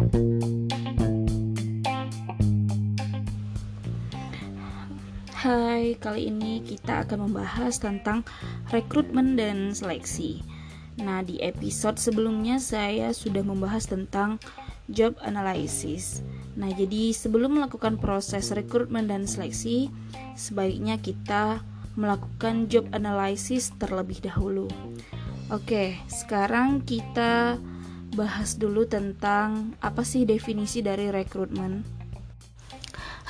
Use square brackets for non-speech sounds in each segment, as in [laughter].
Hai, kali ini kita akan membahas tentang rekrutmen dan seleksi. Nah, di episode sebelumnya saya sudah membahas tentang job analysis. Nah, jadi sebelum melakukan proses rekrutmen dan seleksi, sebaiknya kita melakukan job analysis terlebih dahulu. Oke, sekarang kita bahas dulu tentang apa sih definisi dari rekrutmen.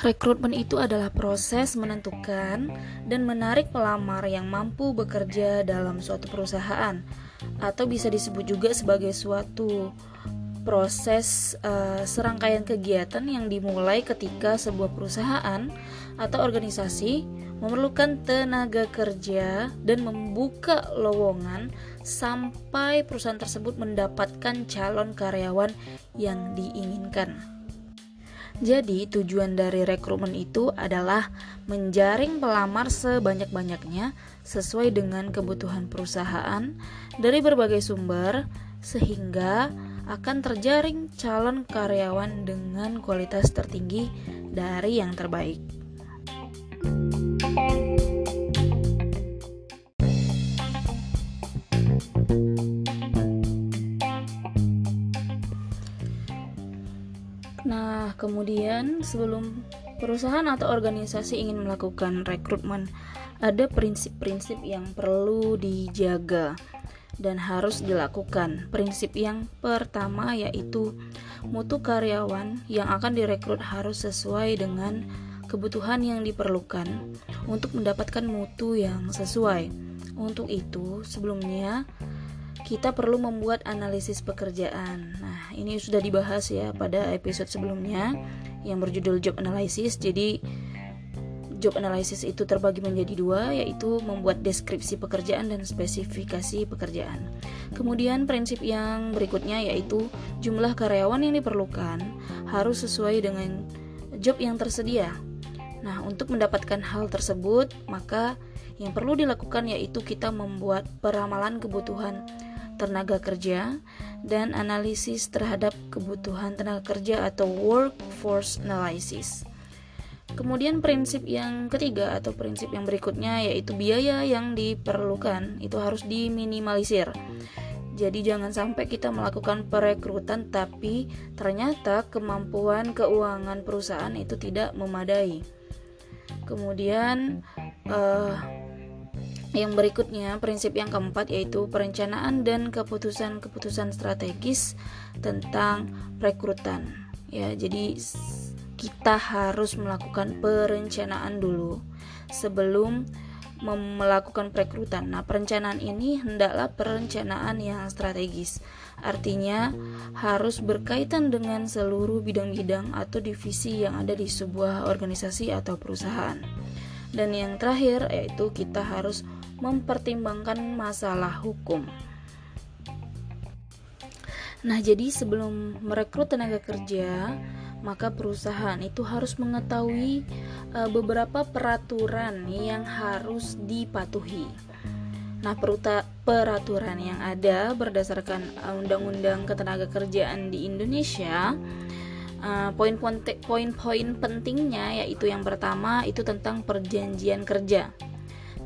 Rekrutmen itu adalah proses menentukan dan menarik pelamar yang mampu bekerja dalam suatu perusahaan, atau bisa disebut juga sebagai suatu proses uh, serangkaian kegiatan yang dimulai ketika sebuah perusahaan atau organisasi memerlukan tenaga kerja dan membuka lowongan sampai perusahaan tersebut mendapatkan calon karyawan yang diinginkan. Jadi, tujuan dari rekrutmen itu adalah menjaring pelamar sebanyak-banyaknya sesuai dengan kebutuhan perusahaan dari berbagai sumber, sehingga akan terjaring calon karyawan dengan kualitas tertinggi dari yang terbaik. Kemudian sebelum perusahaan atau organisasi ingin melakukan rekrutmen, ada prinsip-prinsip yang perlu dijaga dan harus dilakukan. Prinsip yang pertama yaitu mutu karyawan yang akan direkrut harus sesuai dengan kebutuhan yang diperlukan untuk mendapatkan mutu yang sesuai. Untuk itu, sebelumnya kita perlu membuat analisis pekerjaan. Nah, ini sudah dibahas ya pada episode sebelumnya yang berjudul job analysis. Jadi job analysis itu terbagi menjadi dua, yaitu membuat deskripsi pekerjaan dan spesifikasi pekerjaan. Kemudian prinsip yang berikutnya yaitu jumlah karyawan yang diperlukan harus sesuai dengan job yang tersedia. Nah, untuk mendapatkan hal tersebut, maka yang perlu dilakukan yaitu kita membuat peramalan kebutuhan tenaga kerja dan analisis terhadap kebutuhan tenaga kerja atau workforce analysis. Kemudian prinsip yang ketiga atau prinsip yang berikutnya yaitu biaya yang diperlukan itu harus diminimalisir. Jadi jangan sampai kita melakukan perekrutan tapi ternyata kemampuan keuangan perusahaan itu tidak memadai. Kemudian uh, yang berikutnya, prinsip yang keempat yaitu perencanaan dan keputusan-keputusan strategis tentang rekrutan. Ya, jadi kita harus melakukan perencanaan dulu sebelum melakukan perekrutan. Nah, perencanaan ini hendaklah perencanaan yang strategis. Artinya harus berkaitan dengan seluruh bidang-bidang atau divisi yang ada di sebuah organisasi atau perusahaan. Dan yang terakhir yaitu kita harus mempertimbangkan masalah hukum. Nah, jadi sebelum merekrut tenaga kerja, maka perusahaan itu harus mengetahui uh, beberapa peraturan yang harus dipatuhi. Nah, peraturan yang ada berdasarkan Undang-Undang Ketenagakerjaan di Indonesia, poin-poin pentingnya yaitu yang pertama itu tentang perjanjian kerja.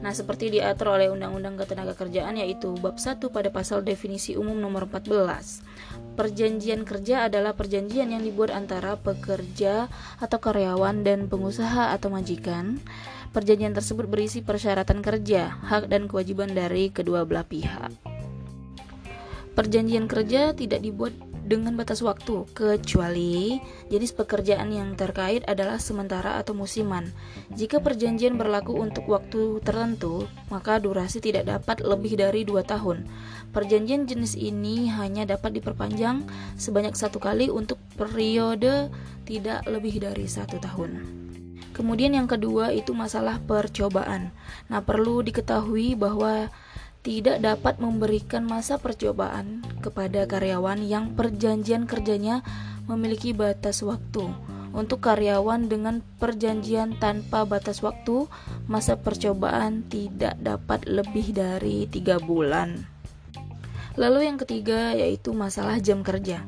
Nah, seperti diatur oleh Undang-Undang Ketenagakerjaan yaitu bab 1 pada pasal definisi umum nomor 14. Perjanjian kerja adalah perjanjian yang dibuat antara pekerja atau karyawan dan pengusaha atau majikan. Perjanjian tersebut berisi persyaratan kerja, hak dan kewajiban dari kedua belah pihak. Perjanjian kerja tidak dibuat dengan batas waktu, kecuali jenis pekerjaan yang terkait adalah sementara atau musiman. Jika perjanjian berlaku untuk waktu tertentu, maka durasi tidak dapat lebih dari dua tahun. Perjanjian jenis ini hanya dapat diperpanjang sebanyak satu kali untuk periode tidak lebih dari satu tahun. Kemudian yang kedua itu masalah percobaan. Nah, perlu diketahui bahwa tidak dapat memberikan masa percobaan kepada karyawan yang perjanjian kerjanya memiliki batas waktu. Untuk karyawan dengan perjanjian tanpa batas waktu, masa percobaan tidak dapat lebih dari tiga bulan. Lalu yang ketiga yaitu masalah jam kerja.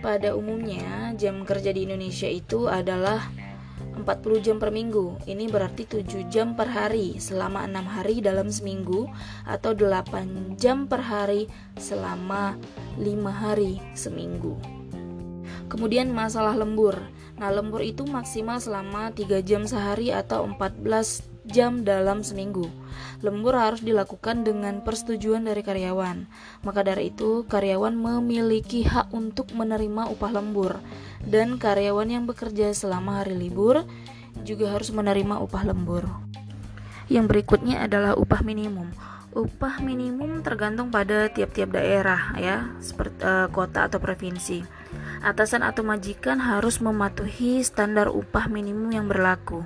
Pada umumnya, jam kerja di Indonesia itu adalah 40 jam per minggu. Ini berarti 7 jam per hari selama 6 hari dalam seminggu atau 8 jam per hari selama 5 hari seminggu. Kemudian masalah lembur. Nah, lembur itu maksimal selama 3 jam sehari atau 14 jam dalam seminggu. Lembur harus dilakukan dengan persetujuan dari karyawan. Maka dari itu, karyawan memiliki hak untuk menerima upah lembur dan karyawan yang bekerja selama hari libur juga harus menerima upah lembur. Yang berikutnya adalah upah minimum. Upah minimum tergantung pada tiap-tiap daerah ya, seperti uh, kota atau provinsi. Atasan atau majikan harus mematuhi standar upah minimum yang berlaku.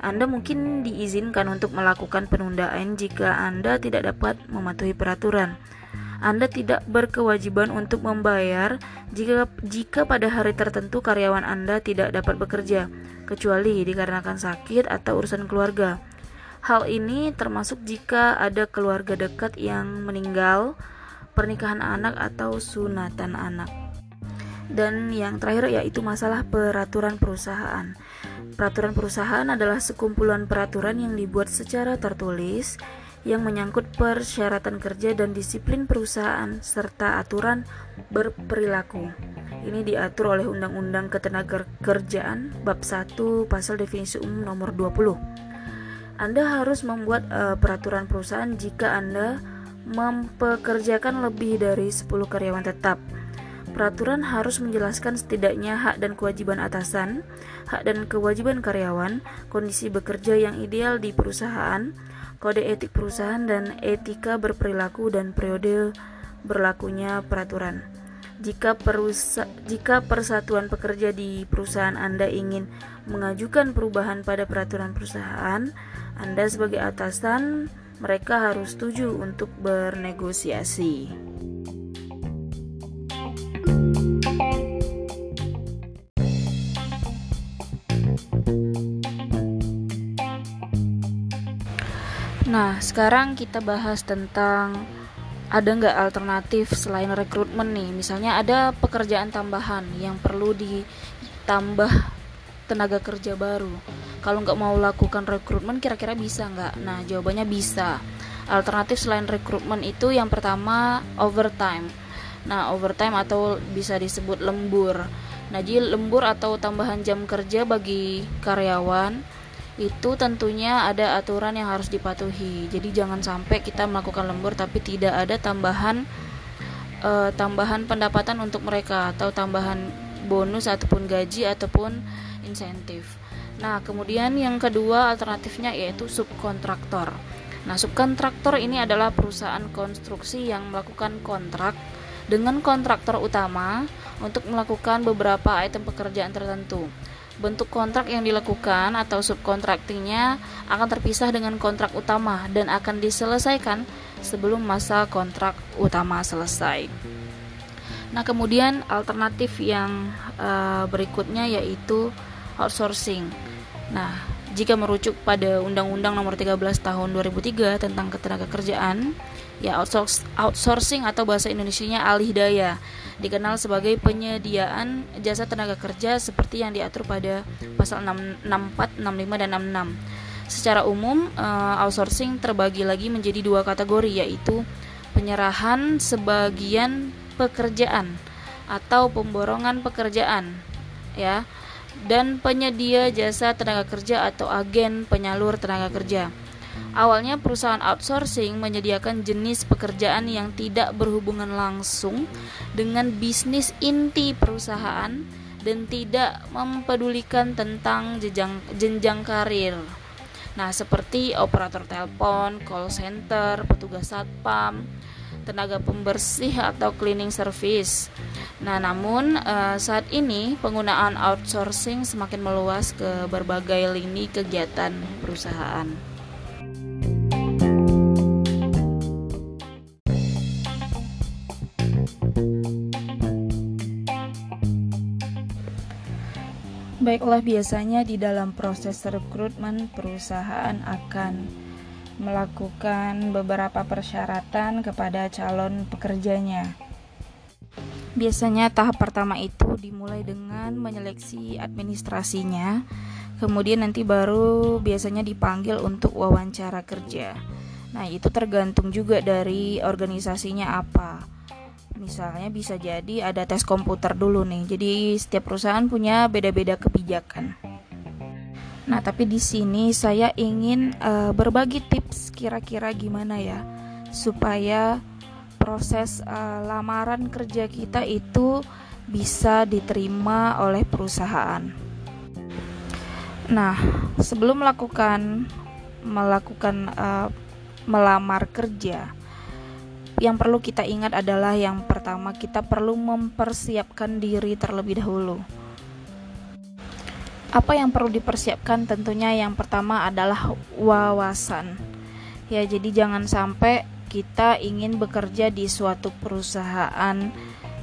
Anda mungkin diizinkan untuk melakukan penundaan jika Anda tidak dapat mematuhi peraturan. Anda tidak berkewajiban untuk membayar jika jika pada hari tertentu karyawan Anda tidak dapat bekerja, kecuali dikarenakan sakit atau urusan keluarga. Hal ini termasuk jika ada keluarga dekat yang meninggal, pernikahan anak atau sunatan anak. Dan yang terakhir yaitu masalah peraturan perusahaan. Peraturan perusahaan adalah sekumpulan peraturan yang dibuat secara tertulis yang menyangkut persyaratan kerja dan disiplin perusahaan serta aturan berperilaku. Ini diatur oleh Undang-Undang Ketenagakerjaan bab 1 pasal definisi umum nomor 20. Anda harus membuat uh, peraturan perusahaan jika Anda mempekerjakan lebih dari 10 karyawan tetap Peraturan harus menjelaskan setidaknya hak dan kewajiban atasan, hak dan kewajiban karyawan, kondisi bekerja yang ideal di perusahaan, kode etik perusahaan dan etika berperilaku dan periode berlakunya peraturan. Jika, perusa jika persatuan pekerja di perusahaan Anda ingin mengajukan perubahan pada peraturan perusahaan, Anda sebagai atasan mereka harus setuju untuk bernegosiasi. Nah, sekarang kita bahas tentang ada nggak alternatif selain rekrutmen nih. Misalnya ada pekerjaan tambahan yang perlu ditambah tenaga kerja baru. Kalau nggak mau lakukan rekrutmen, kira-kira bisa nggak? Nah, jawabannya bisa. Alternatif selain rekrutmen itu yang pertama overtime. Nah, overtime atau bisa disebut lembur. Nah, jadi lembur atau tambahan jam kerja bagi karyawan itu tentunya ada aturan yang harus dipatuhi. Jadi jangan sampai kita melakukan lembur tapi tidak ada tambahan uh, tambahan pendapatan untuk mereka atau tambahan bonus ataupun gaji ataupun insentif. Nah, kemudian yang kedua alternatifnya yaitu subkontraktor. Nah, subkontraktor ini adalah perusahaan konstruksi yang melakukan kontrak dengan kontraktor utama untuk melakukan beberapa item pekerjaan tertentu bentuk kontrak yang dilakukan atau subkontraktingnya akan terpisah dengan kontrak utama dan akan diselesaikan sebelum masa kontrak utama selesai. Nah, kemudian alternatif yang uh, berikutnya yaitu outsourcing. Nah, jika merujuk pada Undang-Undang Nomor 13 Tahun 2003 tentang Ketenagakerjaan, ya outsourcing atau bahasa Indonesianya alih daya dikenal sebagai penyediaan jasa tenaga kerja seperti yang diatur pada pasal 64, 65 dan 66. Secara umum, uh, outsourcing terbagi lagi menjadi dua kategori yaitu penyerahan sebagian pekerjaan atau pemborongan pekerjaan ya dan penyedia jasa tenaga kerja atau agen penyalur tenaga kerja. Awalnya perusahaan outsourcing menyediakan jenis pekerjaan yang tidak berhubungan langsung dengan bisnis inti perusahaan dan tidak mempedulikan tentang jenjang, jenjang karir. Nah, seperti operator telepon, call center, petugas satpam, tenaga pembersih atau cleaning service. Nah, namun uh, saat ini penggunaan outsourcing semakin meluas ke berbagai lini kegiatan perusahaan. Baiklah, biasanya di dalam proses rekrutmen perusahaan akan melakukan beberapa persyaratan kepada calon pekerjanya. Biasanya tahap pertama itu dimulai dengan menyeleksi administrasinya, kemudian nanti baru biasanya dipanggil untuk wawancara kerja. Nah, itu tergantung juga dari organisasinya apa. Misalnya bisa jadi ada tes komputer dulu nih. Jadi setiap perusahaan punya beda-beda kebijakan. Nah, tapi di sini saya ingin uh, berbagi tips kira-kira gimana ya supaya proses uh, lamaran kerja kita itu bisa diterima oleh perusahaan. Nah, sebelum melakukan melakukan uh, melamar kerja, yang perlu kita ingat adalah yang pertama kita perlu mempersiapkan diri terlebih dahulu. Apa yang perlu dipersiapkan? Tentunya yang pertama adalah wawasan. Ya, jadi jangan sampai kita ingin bekerja di suatu perusahaan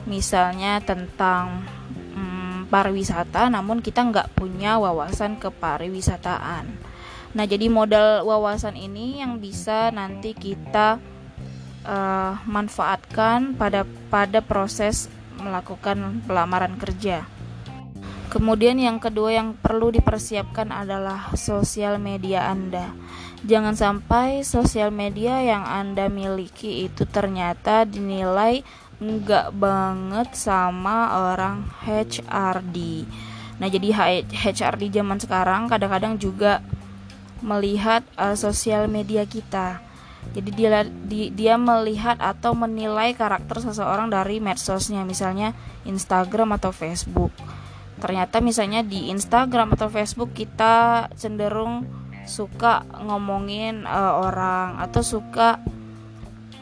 misalnya tentang hmm, pariwisata namun kita nggak punya wawasan ke pariwisataan nah jadi modal wawasan ini yang bisa nanti kita uh, manfaatkan pada pada proses melakukan pelamaran kerja Kemudian yang kedua yang perlu dipersiapkan adalah sosial media Anda. Jangan sampai sosial media yang Anda miliki itu ternyata dinilai enggak banget sama orang HRD. Nah, jadi HRD zaman sekarang kadang-kadang juga melihat uh, sosial media kita. Jadi dia di, dia melihat atau menilai karakter seseorang dari medsosnya, misalnya Instagram atau Facebook ternyata misalnya di Instagram atau Facebook kita cenderung suka ngomongin uh, orang atau suka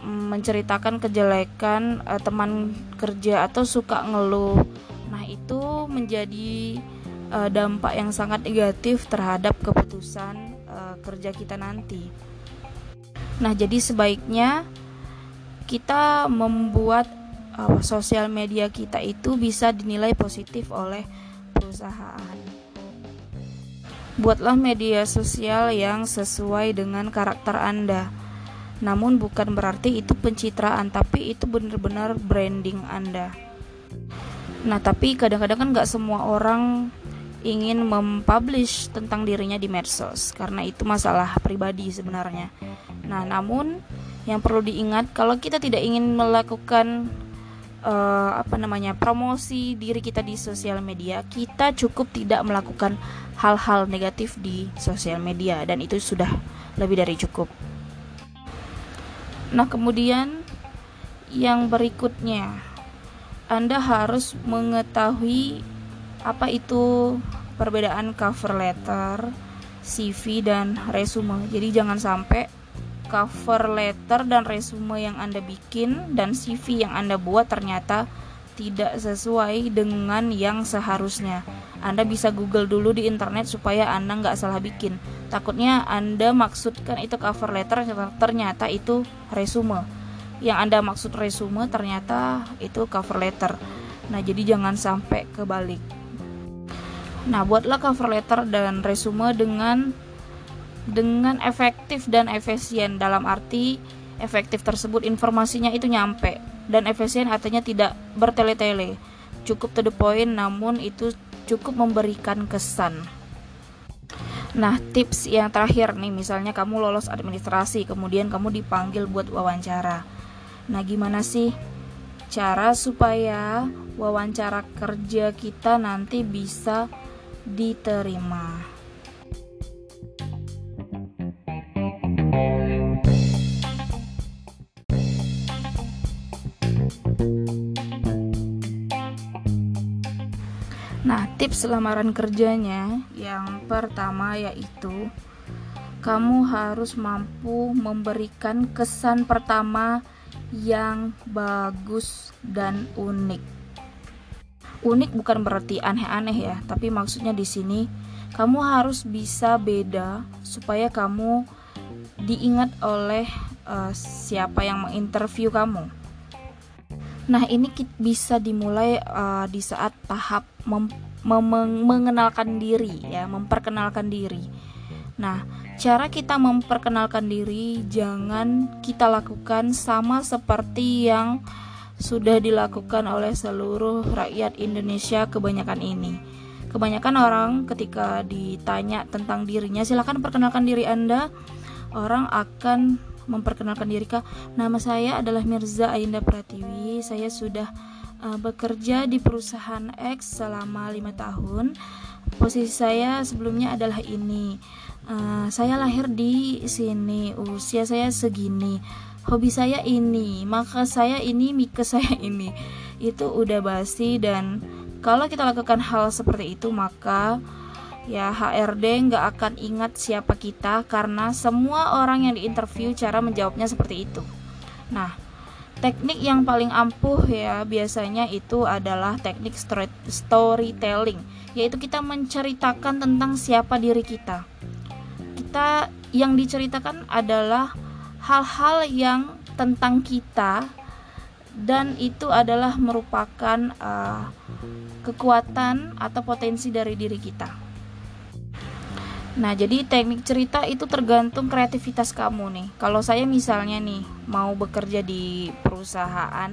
menceritakan kejelekan uh, teman kerja atau suka ngeluh. Nah, itu menjadi uh, dampak yang sangat negatif terhadap keputusan uh, kerja kita nanti. Nah, jadi sebaiknya kita membuat uh, sosial media kita itu bisa dinilai positif oleh perusahaan. Buatlah media sosial yang sesuai dengan karakter Anda. Namun bukan berarti itu pencitraan, tapi itu benar-benar branding Anda. Nah, tapi kadang-kadang kan nggak semua orang ingin mempublish tentang dirinya di medsos karena itu masalah pribadi sebenarnya. Nah, namun yang perlu diingat kalau kita tidak ingin melakukan uh, apa namanya promosi diri kita di sosial media kita cukup tidak melakukan hal-hal negatif di sosial media dan itu sudah lebih dari cukup nah kemudian yang berikutnya anda harus mengetahui apa itu perbedaan cover letter CV dan resume jadi jangan sampai cover letter dan resume yang Anda bikin dan CV yang Anda buat ternyata tidak sesuai dengan yang seharusnya. Anda bisa Google dulu di internet supaya Anda nggak salah bikin. Takutnya Anda maksudkan itu cover letter, ternyata itu resume. Yang Anda maksud resume ternyata itu cover letter. Nah, jadi jangan sampai kebalik. Nah, buatlah cover letter dan resume dengan dengan efektif dan efisien. Dalam arti efektif tersebut informasinya itu nyampe dan efisien artinya tidak bertele-tele. Cukup to the point namun itu cukup memberikan kesan. Nah tips yang terakhir nih misalnya kamu lolos administrasi kemudian kamu dipanggil buat wawancara. Nah gimana sih cara supaya wawancara kerja kita nanti bisa diterima Nah, tips lamaran kerjanya yang pertama yaitu kamu harus mampu memberikan kesan pertama yang bagus dan unik. Unik bukan berarti aneh-aneh ya, tapi maksudnya di sini kamu harus bisa beda supaya kamu diingat oleh uh, siapa yang menginterview kamu. Nah, ini bisa dimulai uh, di saat tahap mengenalkan diri ya, memperkenalkan diri. Nah, cara kita memperkenalkan diri jangan kita lakukan sama seperti yang sudah dilakukan oleh seluruh rakyat Indonesia kebanyakan ini. Kebanyakan orang ketika ditanya tentang dirinya, silakan perkenalkan diri Anda. Orang akan memperkenalkan diri kak. Nama saya adalah Mirza Ainda Pratiwi. Saya sudah uh, bekerja di perusahaan X selama lima tahun. Posisi saya sebelumnya adalah ini. Uh, saya lahir di sini. Usia saya segini. Hobi saya ini. Maka saya ini. Mika [laughs] saya ini. Itu udah basi dan kalau kita lakukan hal seperti itu, maka ya HRD nggak akan ingat siapa kita karena semua orang yang diinterview cara menjawabnya seperti itu. Nah, teknik yang paling ampuh ya biasanya itu adalah teknik storytelling, yaitu kita menceritakan tentang siapa diri kita. Kita yang diceritakan adalah hal-hal yang tentang kita dan itu adalah merupakan uh, kekuatan atau potensi dari diri kita. Nah, jadi teknik cerita itu tergantung kreativitas kamu nih. Kalau saya misalnya nih mau bekerja di perusahaan,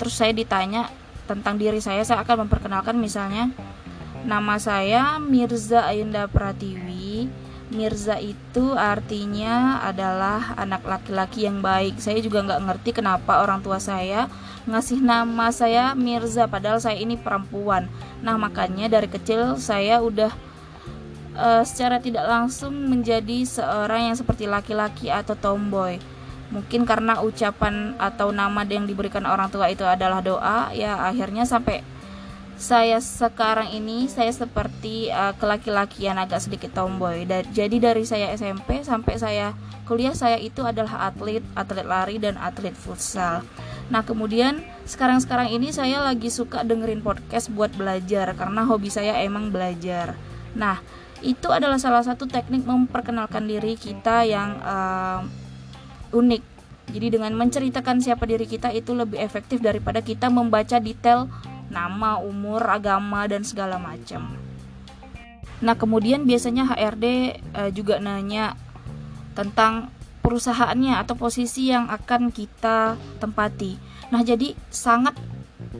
terus saya ditanya tentang diri saya, saya akan memperkenalkan misalnya nama saya Mirza Ayunda Pratiwi Mirza itu artinya adalah anak laki-laki yang baik. Saya juga nggak ngerti kenapa orang tua saya ngasih nama saya Mirza, padahal saya ini perempuan. Nah makanya dari kecil saya udah uh, secara tidak langsung menjadi seorang yang seperti laki-laki atau tomboy. Mungkin karena ucapan atau nama yang diberikan orang tua itu adalah doa, ya akhirnya sampai saya sekarang ini saya seperti uh, kelaki-lakian agak sedikit tomboy. Da jadi dari saya SMP sampai saya kuliah saya itu adalah atlet, atlet lari dan atlet futsal. Nah, kemudian sekarang-sekarang ini saya lagi suka dengerin podcast buat belajar karena hobi saya emang belajar. Nah, itu adalah salah satu teknik memperkenalkan diri kita yang uh, unik. Jadi dengan menceritakan siapa diri kita itu lebih efektif daripada kita membaca detail nama, umur, agama dan segala macam. Nah, kemudian biasanya HRD uh, juga nanya tentang perusahaannya atau posisi yang akan kita tempati. Nah, jadi sangat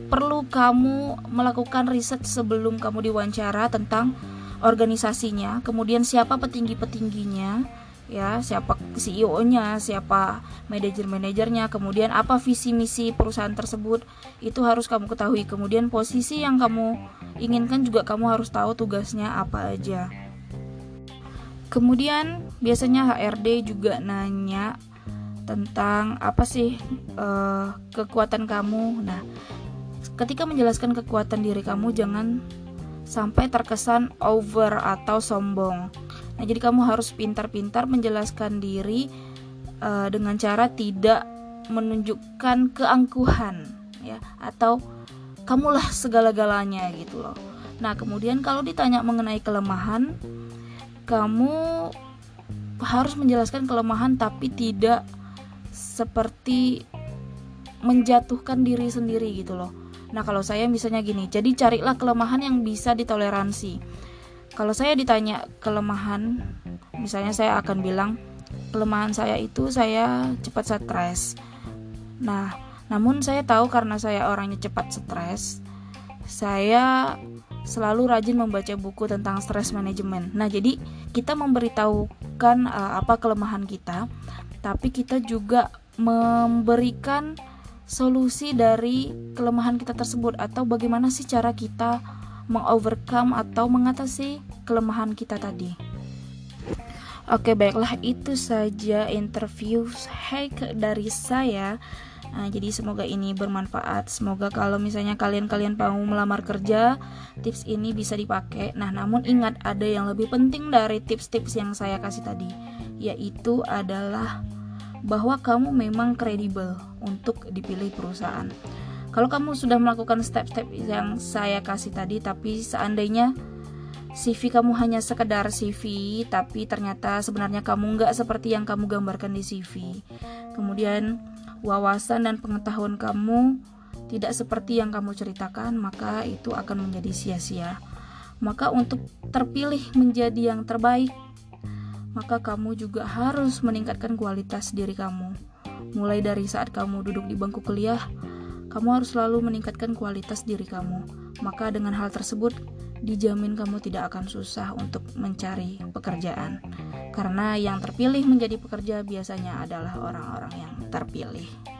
perlu kamu melakukan riset sebelum kamu diwawancara tentang organisasinya, kemudian siapa petinggi-petingginya, ya siapa CEO-nya, siapa manajer-manajernya, kemudian apa visi misi perusahaan tersebut itu harus kamu ketahui. Kemudian posisi yang kamu inginkan juga kamu harus tahu tugasnya apa aja. Kemudian biasanya HRD juga nanya tentang apa sih uh, kekuatan kamu. Nah, ketika menjelaskan kekuatan diri kamu jangan sampai terkesan over atau sombong Nah, jadi kamu harus pintar-pintar menjelaskan diri uh, dengan cara tidak menunjukkan keangkuhan ya atau kamulah segala-galanya gitu loh. Nah, kemudian kalau ditanya mengenai kelemahan, kamu harus menjelaskan kelemahan tapi tidak seperti menjatuhkan diri sendiri gitu loh. Nah, kalau saya misalnya gini, jadi carilah kelemahan yang bisa ditoleransi kalau saya ditanya kelemahan misalnya saya akan bilang kelemahan saya itu saya cepat stres nah namun saya tahu karena saya orangnya cepat stres saya selalu rajin membaca buku tentang stress management. Nah, jadi kita memberitahukan uh, apa kelemahan kita, tapi kita juga memberikan solusi dari kelemahan kita tersebut atau bagaimana sih cara kita mengovercome atau mengatasi kelemahan kita tadi. Oke, baiklah itu saja interview hack dari saya. Nah, jadi semoga ini bermanfaat. Semoga kalau misalnya kalian-kalian mau melamar kerja, tips ini bisa dipakai. Nah, namun ingat ada yang lebih penting dari tips-tips yang saya kasih tadi, yaitu adalah bahwa kamu memang kredibel untuk dipilih perusahaan. Kalau kamu sudah melakukan step-step yang saya kasih tadi, tapi seandainya CV kamu hanya sekedar CV, tapi ternyata sebenarnya kamu nggak seperti yang kamu gambarkan di CV. Kemudian wawasan dan pengetahuan kamu tidak seperti yang kamu ceritakan, maka itu akan menjadi sia-sia. Maka untuk terpilih menjadi yang terbaik, maka kamu juga harus meningkatkan kualitas diri kamu Mulai dari saat kamu duduk di bangku kuliah, kamu harus selalu meningkatkan kualitas diri kamu. Maka dengan hal tersebut, dijamin kamu tidak akan susah untuk mencari pekerjaan. Karena yang terpilih menjadi pekerja biasanya adalah orang-orang yang terpilih.